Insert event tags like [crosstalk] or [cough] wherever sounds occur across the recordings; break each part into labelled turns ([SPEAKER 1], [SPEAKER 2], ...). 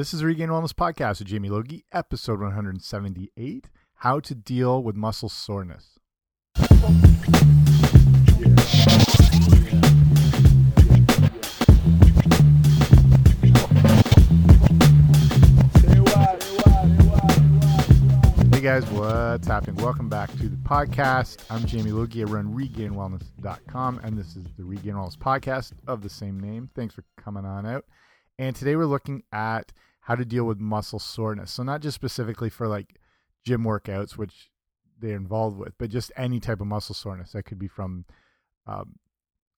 [SPEAKER 1] This is Regained Wellness Podcast with Jamie Logie, episode 178 How to Deal with Muscle Soreness. Hey guys, what's happening? Welcome back to the podcast. I'm Jamie Logie. I run regainedwellness.com, and this is the Regained Wellness Podcast of the same name. Thanks for coming on out. And today we're looking at how to deal with muscle soreness. So not just specifically for like gym workouts, which they're involved with, but just any type of muscle soreness that could be from um,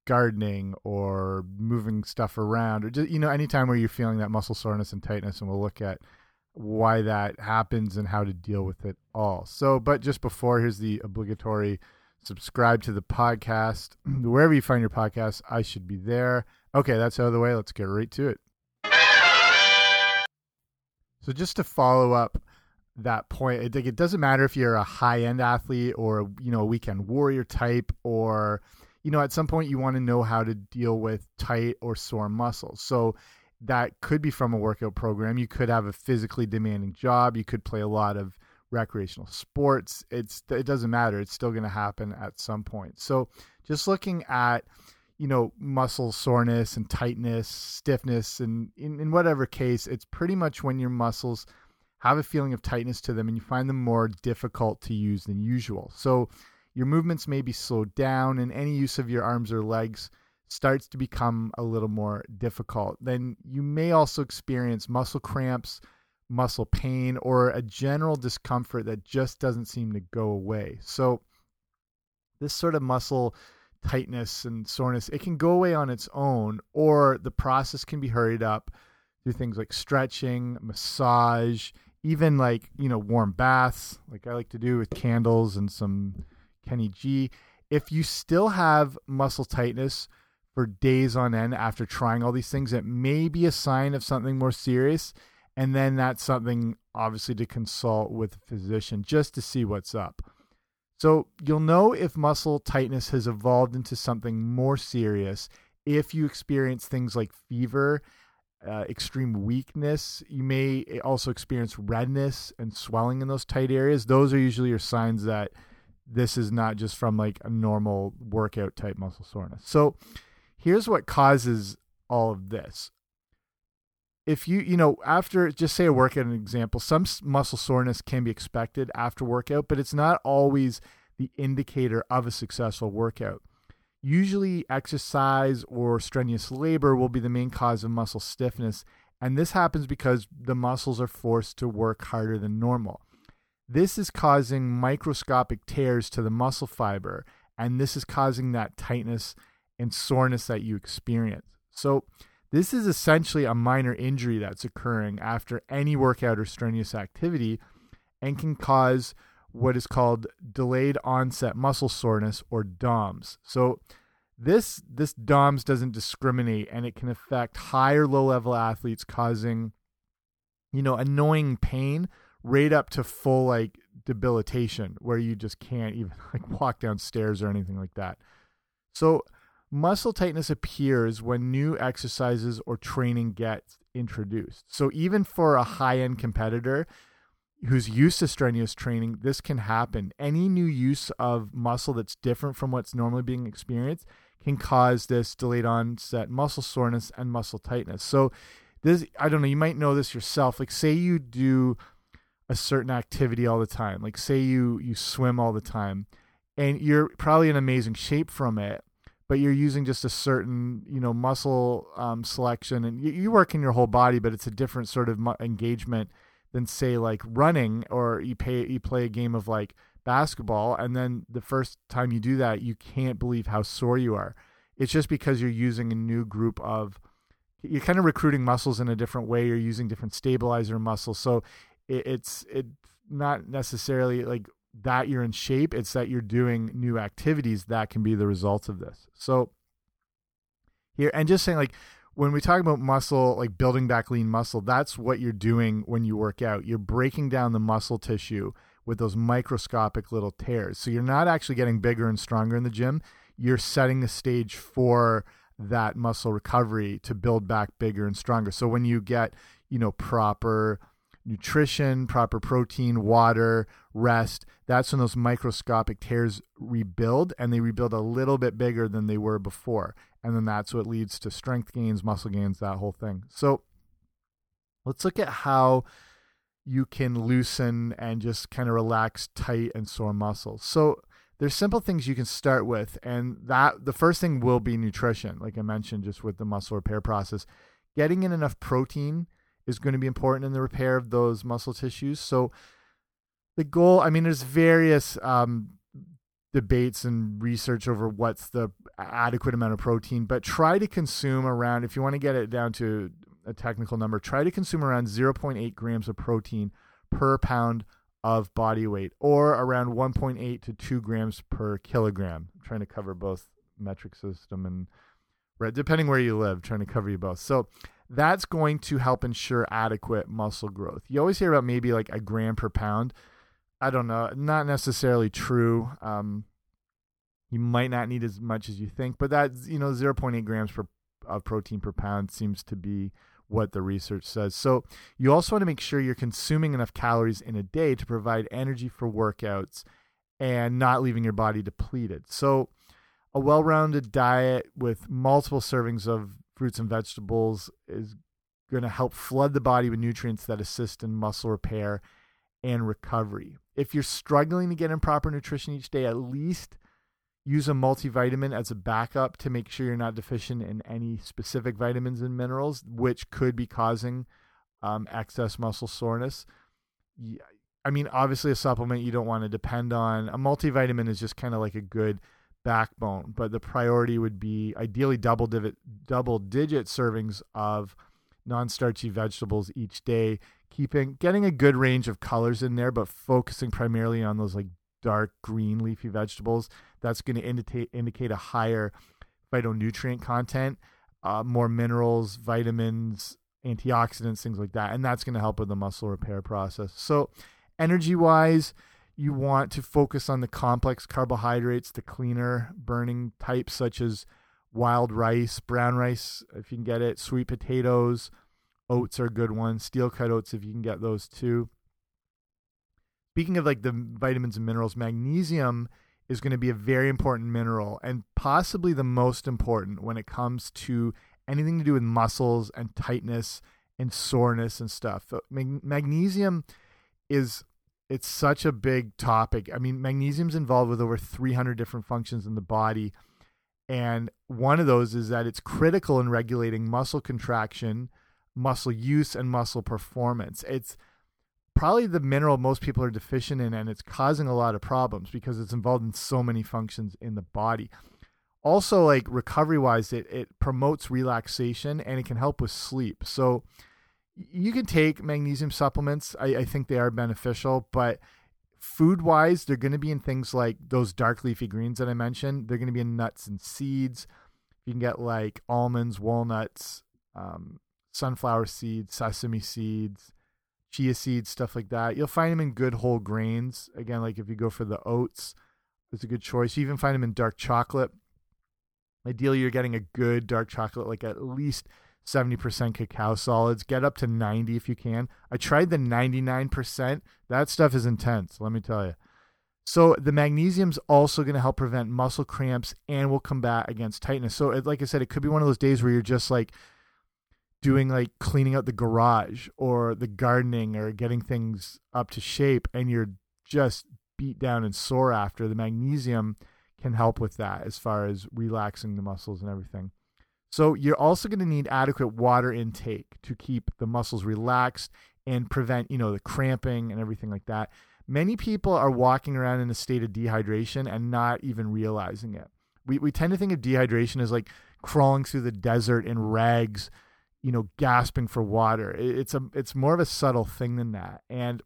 [SPEAKER 1] gardening or moving stuff around, or just you know anytime where you're feeling that muscle soreness and tightness. And we'll look at why that happens and how to deal with it all. So, but just before, here's the obligatory subscribe to the podcast [clears throat] wherever you find your podcast. I should be there. Okay, that's out of the way. Let's get right to it. So just to follow up that point, it, it doesn't matter if you're a high end athlete or you know a weekend warrior type, or you know at some point you want to know how to deal with tight or sore muscles. So that could be from a workout program. You could have a physically demanding job. You could play a lot of recreational sports. It's it doesn't matter. It's still going to happen at some point. So just looking at you know, muscle soreness and tightness, stiffness, and in, in whatever case, it's pretty much when your muscles have a feeling of tightness to them and you find them more difficult to use than usual. So your movements may be slowed down and any use of your arms or legs starts to become a little more difficult. Then you may also experience muscle cramps, muscle pain, or a general discomfort that just doesn't seem to go away. So this sort of muscle tightness and soreness, it can go away on its own, or the process can be hurried up through things like stretching, massage, even like, you know, warm baths, like I like to do with candles and some Kenny G. If you still have muscle tightness for days on end after trying all these things, it may be a sign of something more serious. And then that's something obviously to consult with a physician just to see what's up. So you'll know if muscle tightness has evolved into something more serious if you experience things like fever, uh, extreme weakness. You may also experience redness and swelling in those tight areas. Those are usually your signs that this is not just from like a normal workout type muscle soreness. So here's what causes all of this if you you know after just say a workout an example some muscle soreness can be expected after workout but it's not always the indicator of a successful workout. Usually exercise or strenuous labor will be the main cause of muscle stiffness and this happens because the muscles are forced to work harder than normal. This is causing microscopic tears to the muscle fiber and this is causing that tightness and soreness that you experience. So this is essentially a minor injury that's occurring after any workout or strenuous activity and can cause what is called delayed onset muscle soreness or DOMS. So this this DOMS doesn't discriminate and it can affect high or low level athletes causing you know annoying pain right up to full like debilitation where you just can't even [laughs] like walk downstairs or anything like that. So Muscle tightness appears when new exercises or training gets introduced. So, even for a high end competitor who's used to strenuous training, this can happen. Any new use of muscle that's different from what's normally being experienced can cause this delayed onset muscle soreness and muscle tightness. So, this, I don't know, you might know this yourself. Like, say you do a certain activity all the time, like, say you, you swim all the time, and you're probably in amazing shape from it but you're using just a certain you know muscle um, selection and you, you, work in your whole body but it's a different sort of engagement than say like running or you pay you play a game of like basketball and then the first time you do that you can't believe how sore you are. It's just because you're using a new group of you're kind of recruiting muscles in a different way you're using different stabilizer muscles so it, it's it's not necessarily like that you're in shape, it's that you're doing new activities that can be the results of this. So here and just saying like when we talk about muscle, like building back lean muscle, that's what you're doing when you work out. You're breaking down the muscle tissue with those microscopic little tears. So you're not actually getting bigger and stronger in the gym. You're setting the stage for that muscle recovery to build back bigger and stronger. So when you get you know, proper nutrition, proper protein, water, rest, that's when those microscopic tears rebuild and they rebuild a little bit bigger than they were before. And then that's what leads to strength gains, muscle gains, that whole thing. So let's look at how you can loosen and just kind of relax tight and sore muscles. So there's simple things you can start with and that the first thing will be nutrition like i mentioned just with the muscle repair process getting in enough protein is going to be important in the repair of those muscle tissues. So the goal i mean there's various um, debates and research over what's the adequate amount of protein but try to consume around if you want to get it down to a technical number try to consume around 0.8 grams of protein per pound of body weight or around 1.8 to 2 grams per kilogram. I'm trying to cover both metric system and right depending where you live trying to cover you both. So that's going to help ensure adequate muscle growth you always hear about maybe like a gram per pound i don't know not necessarily true um, you might not need as much as you think but that's you know 0.8 grams per of protein per pound seems to be what the research says. So you also want to make sure you're consuming enough calories in a day to provide energy for workouts and not leaving your body depleted. So a well-rounded diet with multiple servings of fruits and vegetables is going to help flood the body with nutrients that assist in muscle repair and recovery. If you're struggling to get in proper nutrition each day, at least use a multivitamin as a backup to make sure you're not deficient in any specific vitamins and minerals, which could be causing um, excess muscle soreness. I mean, obviously, a supplement you don't want to depend on. A multivitamin is just kind of like a good backbone, but the priority would be ideally double digit, double digit servings of non-starchy vegetables each day keeping getting a good range of colors in there but focusing primarily on those like dark green leafy vegetables. That's going to indicate indicate a higher phytonutrient content, uh, more minerals, vitamins, antioxidants, things like that, and that's going to help with the muscle repair process. So, energy wise, you want to focus on the complex carbohydrates, the cleaner burning types such as wild rice, brown rice, if you can get it, sweet potatoes, oats are good ones, steel cut oats if you can get those too speaking of like the vitamins and minerals, magnesium is going to be a very important mineral and possibly the most important when it comes to anything to do with muscles and tightness and soreness and stuff. Magnesium is it's such a big topic. I mean, magnesium's involved with over 300 different functions in the body. And one of those is that it's critical in regulating muscle contraction, muscle use, and muscle performance. It's probably the mineral most people are deficient in, and it's causing a lot of problems because it's involved in so many functions in the body. Also, like recovery wise, it, it promotes relaxation and it can help with sleep. So, you can take magnesium supplements. I, I think they are beneficial, but food wise, they're going to be in things like those dark leafy greens that I mentioned. They're going to be in nuts and seeds. You can get like almonds, walnuts, um, sunflower seeds, sesame seeds, chia seeds, stuff like that. You'll find them in good whole grains. Again, like if you go for the oats, it's a good choice. You even find them in dark chocolate. Ideally, you're getting a good dark chocolate, like at least 70% cacao solids. Get up to 90 if you can. I tried the 99%. That stuff is intense, let me tell you. So the magnesium's also going to help prevent muscle cramps and will combat against tightness. So it, like I said, it could be one of those days where you're just like doing like cleaning out the garage or the gardening or getting things up to shape and you're just beat down and sore after the magnesium can help with that as far as relaxing the muscles and everything so you're also going to need adequate water intake to keep the muscles relaxed and prevent you know the cramping and everything like that. Many people are walking around in a state of dehydration and not even realizing it. We, we tend to think of dehydration as like crawling through the desert in rags you know gasping for water. It's a it's more of a subtle thing than that. And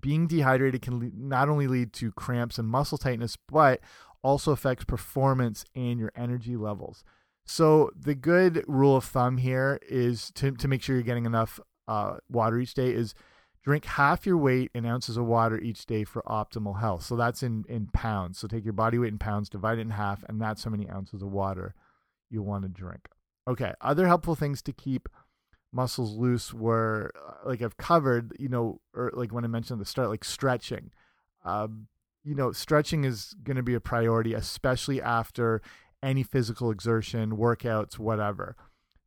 [SPEAKER 1] being dehydrated can not only lead to cramps and muscle tightness but also affects performance and your energy levels so the good rule of thumb here is to to make sure you're getting enough uh, water each day is drink half your weight in ounces of water each day for optimal health. So that's in in pounds. So take your body weight in pounds divide it in half and that's how many ounces of water you want to drink. Okay, other helpful things to keep muscles loose were uh, like I've covered, you know, or like when I mentioned at the start, like stretching. Um, you know, stretching is going to be a priority, especially after any physical exertion, workouts, whatever.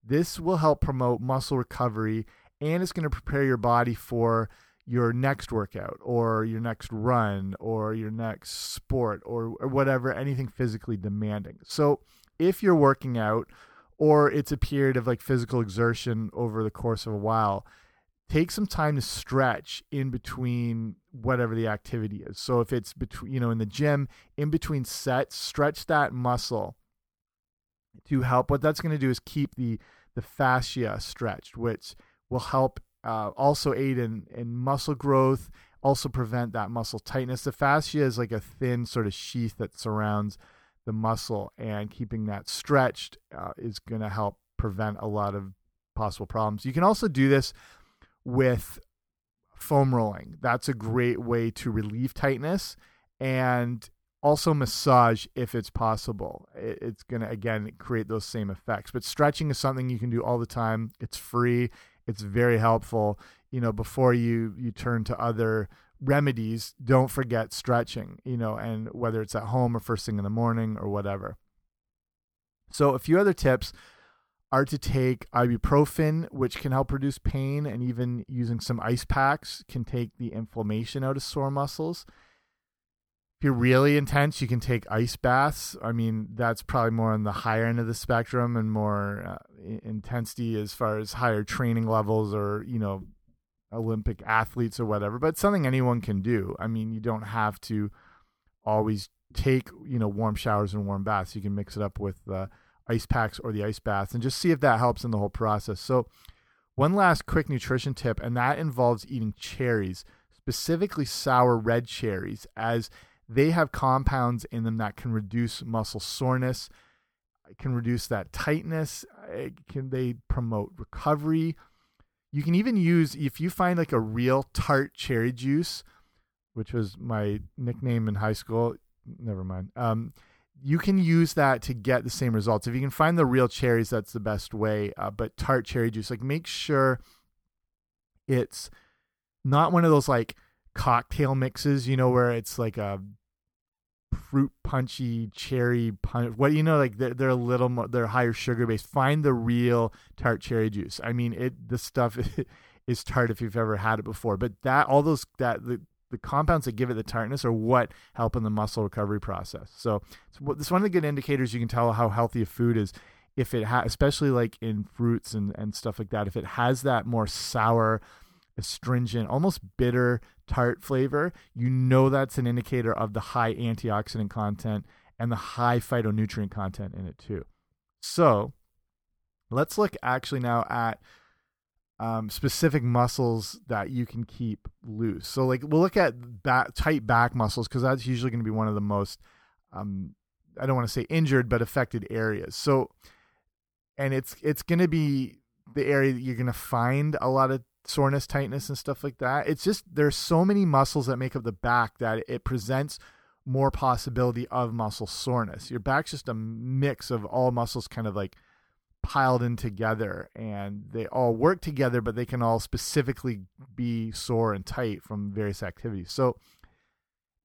[SPEAKER 1] This will help promote muscle recovery and it's going to prepare your body for your next workout or your next run or your next sport or, or whatever, anything physically demanding. So if you're working out or it's a period of like physical exertion over the course of a while, take some time to stretch in between whatever the activity is. So if it's between, you know, in the gym, in between sets, stretch that muscle to help. What that's going to do is keep the the fascia stretched, which will help uh, also aid in in muscle growth, also prevent that muscle tightness. The fascia is like a thin sort of sheath that surrounds the muscle, and keeping that stretched uh, is going to help prevent a lot of possible problems. You can also do this with foam rolling. That's a great way to relieve tightness and also massage if it's possible. It's going to, again, create those same effects. But stretching is something you can do all the time. It's free, it's very helpful. You know, before you, you turn to other remedies, don't forget stretching, you know, and whether it's at home or first thing in the morning or whatever. So, a few other tips are to take ibuprofen, which can help reduce pain, and even using some ice packs can take the inflammation out of sore muscles. If you're really intense, you can take ice baths. I mean, that's probably more on the higher end of the spectrum and more uh, intensity as far as higher training levels or, you know, Olympic athletes or whatever, but something anyone can do. I mean, you don't have to always take, you know, warm showers and warm baths. You can mix it up with ice packs or the ice baths and just see if that helps in the whole process. So, one last quick nutrition tip, and that involves eating cherries, specifically sour red cherries, as they have compounds in them that can reduce muscle soreness, can reduce that tightness, can they promote recovery. You can even use if you find like a real tart cherry juice, which was my nickname in high school. Never mind. Um, you can use that to get the same results. If you can find the real cherries, that's the best way. Uh, but tart cherry juice, like make sure it's not one of those like cocktail mixes, you know, where it's like a fruit punchy cherry punch. What you know, like they're, they're a little more, they're higher sugar based. Find the real tart cherry juice. I mean, it the stuff [laughs] is tart if you've ever had it before, but that all those that the the compounds that give it the tartness are what help in the muscle recovery process. So, it's, this one of the good indicators you can tell how healthy a food is if it has, especially like in fruits and, and stuff like that, if it has that more sour, astringent, almost bitter tart flavor, you know that's an indicator of the high antioxidant content and the high phytonutrient content in it too. So let's look actually now at um, specific muscles that you can keep loose. So, like, we'll look at back, tight back muscles because that's usually going to be one of the most, um, I don't want to say injured, but affected areas. So, and it's it's going to be the area that you're going to find a lot of soreness, tightness, and stuff like that. It's just there's so many muscles that make up the back that it presents more possibility of muscle soreness. Your back's just a mix of all muscles, kind of like piled in together and they all work together, but they can all specifically be sore and tight from various activities. So,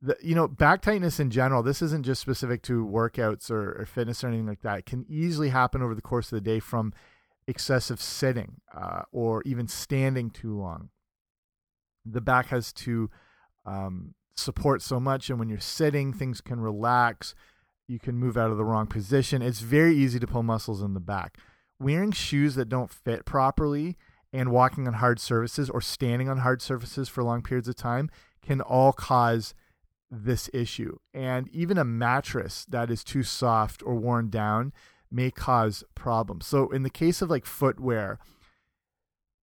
[SPEAKER 1] the, you know, back tightness in general, this isn't just specific to workouts or, or, fitness or anything like that. It can easily happen over the course of the day from excessive sitting uh, or even standing too long. The back has to um, support so much, and when you're sitting, things can relax you can move out of the wrong position. It's very easy to pull muscles in the back. Wearing shoes that don't fit properly and walking on hard surfaces or standing on hard surfaces for long periods of time can all cause this issue. And even a mattress that is too soft or worn down may cause problems. So in the case of like footwear,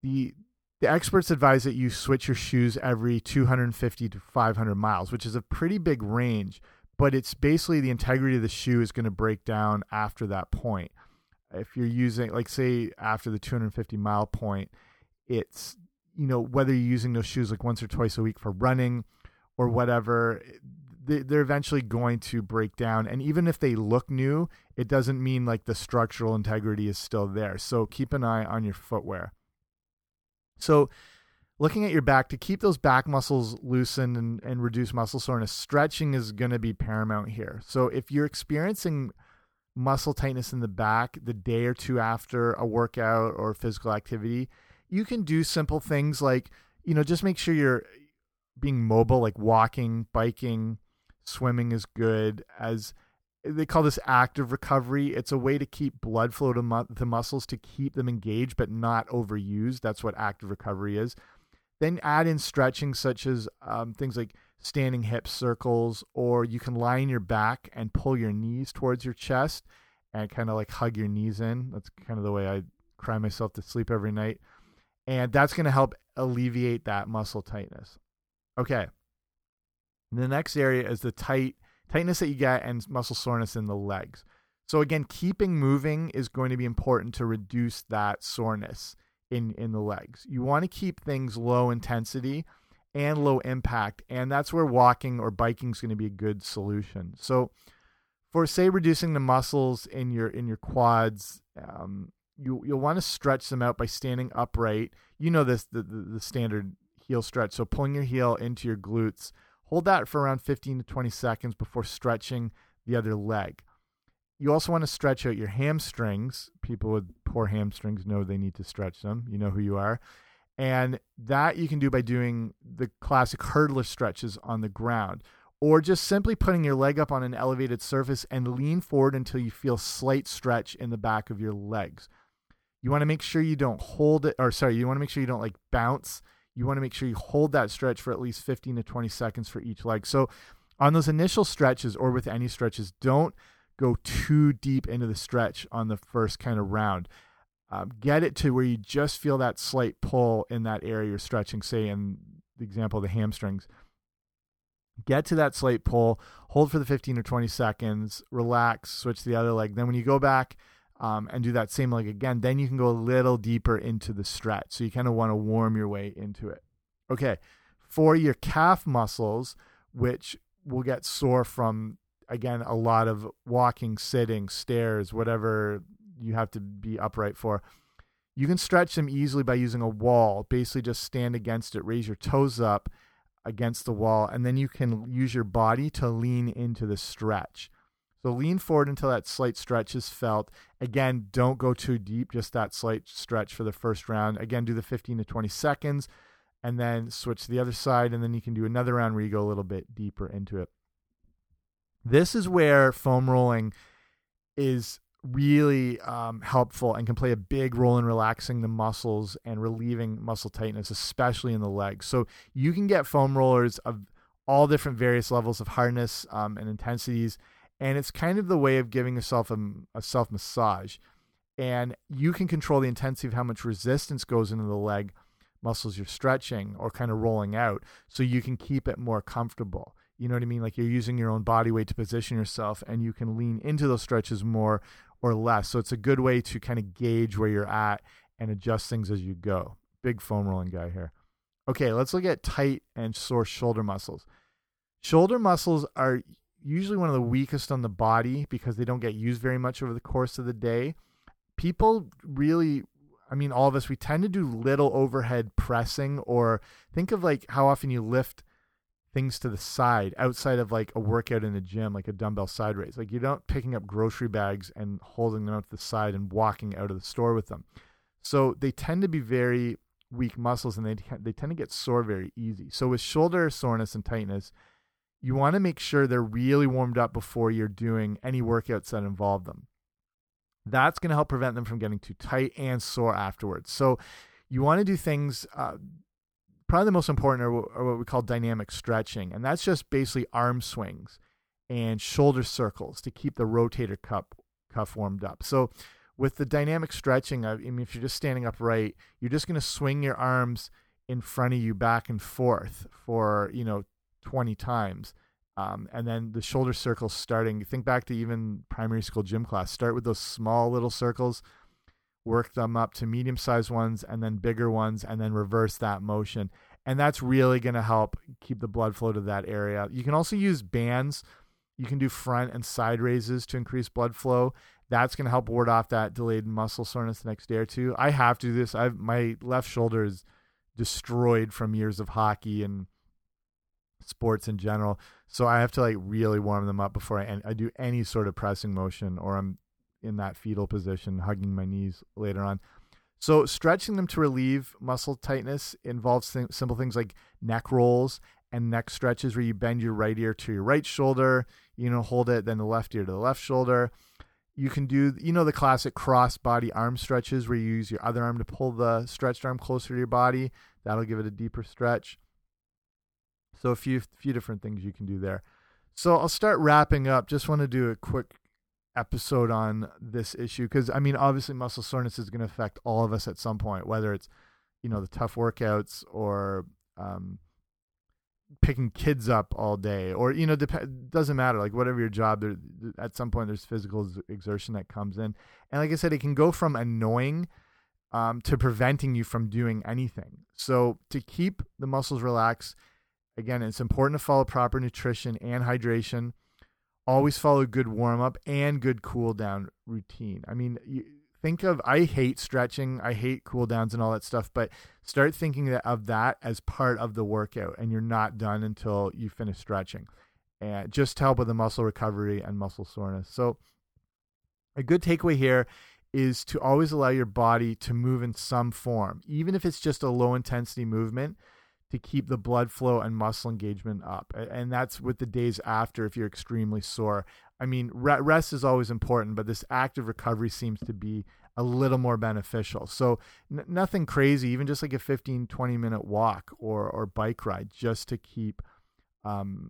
[SPEAKER 1] the the experts advise that you switch your shoes every 250 to 500 miles, which is a pretty big range but it's basically the integrity of the shoe is going to break down after that point. If you're using, like, say, after the 250 mile point, it's, you know, whether you're using those shoes like once or twice a week for running or whatever, they're eventually going to break down. And even if they look new, it doesn't mean like the structural integrity is still there. So keep an eye on your footwear. So, looking at your back to keep those back muscles loosened and, and reduce muscle soreness, stretching is going to be paramount here. So, if you're experiencing muscle tightness in the back the day or two after a workout or physical activity, you can do simple things like, you know, just make sure you're being mobile, like walking, biking, swimming is good. As they call this active recovery, it's a way to keep blood flow to mu the muscles to keep them engaged but not overused. That's what active recovery is. Then add in stretching, such as um, things like standing hip circles, or you can lie on your back and pull your knees towards your chest and kind of like hug your knees in. That's kind of the way I cry myself to sleep every night. And that's going to help alleviate that muscle tightness. Okay. The next area is the tight tightness that you get and muscle soreness in the legs. So again, keeping moving is going to be important to reduce that soreness in in the legs. You want to keep things low intensity and low impact, and that's where walking or biking is going to be a good solution. So for say reducing the muscles in your in your quads, um, you you'll want to stretch them out by standing upright. You know this the, the, the standard heel stretch. So pulling your heel into your glutes. Hold that for around 15 to 20 seconds before stretching the other leg. You also want to stretch out your hamstrings. People with poor hamstrings know they need to stretch them. You know who you are. And that you can do by doing the classic hurdler stretches on the ground or just simply putting your leg up on an elevated surface and lean forward until you feel slight stretch in the back of your legs. You want to make sure you don't hold it, or sorry, you want to make sure you don't like bounce you want to make sure you hold that stretch for at least 15 to 20 seconds for each leg. So on those initial stretches or with any stretches, don't go too deep into the stretch on the first kind of round. Um, get it to where you just feel that slight pull in that area you're stretching, say in the example of the hamstrings. Get to that slight pull, hold for the 15 or 20 seconds, relax, switch to the other leg. Then when you go back, um, and do that same leg again, then you can go a little deeper into the stretch. So you kind of want to warm your way into it. Okay, for your calf muscles, which will get sore from, again, a lot of walking, sitting, stairs, whatever you have to be upright for. You can stretch them easily by using a wall. Basically, just stand against it, raise your toes up against the wall, and then you can use your body to lean into the stretch. So lean forward until that slight stretch is felt. Again, don't go too deep, just that slight stretch for the first round. Again, do the 15 to 20 seconds and then switch to the other side. And then you can do another round where you go a little bit deeper into it. This is where foam rolling is really um, helpful and can play a big role in relaxing the muscles and relieving muscle tightness, especially in the legs. So you can get foam rollers of all different various levels of hardness um, and intensities and it's kind of the way of giving yourself a, a self massage and you can control the intensity of how much resistance goes into the leg muscles you're stretching or kind of rolling out so you can keep it more comfortable. You know what i mean? Like you're using your own body weight to position yourself and you can lean into those stretches more or less. So it's a good way to kind of gauge where you're at and adjust things as you go. Big foam rolling guy here. Okay let's look at tight and sore shoulder muscles. Shoulder muscles are usually one of the weakest on the body because they don't get used very much over the course of the day. People really, I mean, all of us, we tend to do little overhead pressing or think of like how often you lift things to the side outside of like a workout in the gym, like a dumbbell side raise. Like you're not picking up grocery bags and holding them out to the side and walking out of the store with them. So they tend to be very weak muscles and they, they tend to get sore very easy. So with shoulder soreness and tightness, you want to make sure they're really warmed up before you're doing any workouts that involve them. That's going to help prevent them from getting too tight and sore afterwards. So you want to do things. Uh, probably the most important are, are what we call dynamic stretching, and that's just basically arm swings and shoulder circles to keep the rotator cuff cuff warmed up. So with the dynamic stretching, I mean, if you're just standing upright, you're just going to swing your arms in front of you back and forth for you know 20 times. Um, and then the shoulder circles starting. Think back to even primary school gym class. Start with those small little circles, work them up to medium sized ones, and then bigger ones, and then reverse that motion. And that's really going to help keep the blood flow to that area. You can also use bands. You can do front and side raises to increase blood flow. That's going to help ward off that delayed muscle soreness the next day or two. I have to do this. I've my left shoulder is destroyed from years of hockey and sports in general. So I have to like really warm them up before I, I do any sort of pressing motion or I'm in that fetal position, hugging my knees later on. So stretching them to relieve muscle tightness involves th simple things like neck rolls and neck stretches where you bend your right ear to your right shoulder, you know, hold it, then the left ear to the left shoulder. You can do, you know, the classic cross body arm stretches where you use your other arm to pull the stretched arm closer to your body. That'll give it a deeper stretch. So a few few different things you can do there. So I'll start wrapping up. Just want to do a quick episode on this issue because I mean, obviously, muscle soreness is going to affect all of us at some point, whether it's you know the tough workouts or um, picking kids up all day, or you know, doesn't matter. Like whatever your job, there at some point there's physical exertion that comes in, and like I said, it can go from annoying um, to preventing you from doing anything. So to keep the muscles relaxed, again, it's important to follow proper nutrition and hydration always follow good warm up and good cool down routine. I mean, you think of I hate stretching, I hate cool downs and all that stuff, but start thinking of that as part of the workout and you're not done until you finish stretching. And just help with the muscle recovery and muscle soreness. So a good takeaway here is to always allow your body to move in some form, even if it's just a low intensity movement to keep the blood flow and muscle engagement up. And that's with the days after if you're extremely sore. I mean, rest is always important, but this active recovery seems to be a little more beneficial. So nothing crazy, even just like a 15, 20 minute walk or, or bike ride just to keep, um,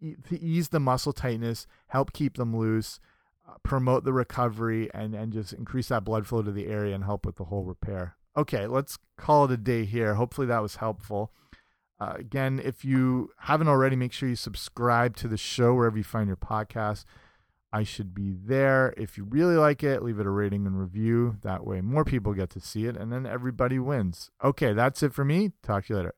[SPEAKER 1] e to ease the muscle tightness, help keep them loose, uh, promote the recovery and, and just increase that blood flow to the area and help with the whole repair okay, let's call it a day here. Hopefully that was helpful. Uh, again, if you haven't already, make sure you subscribe to the show wherever you find your podcast. I should be there. If you really like it, leave it a rating and review. That way, more people get to see it, and then everybody wins. Okay, that's it for me. Talk to you later.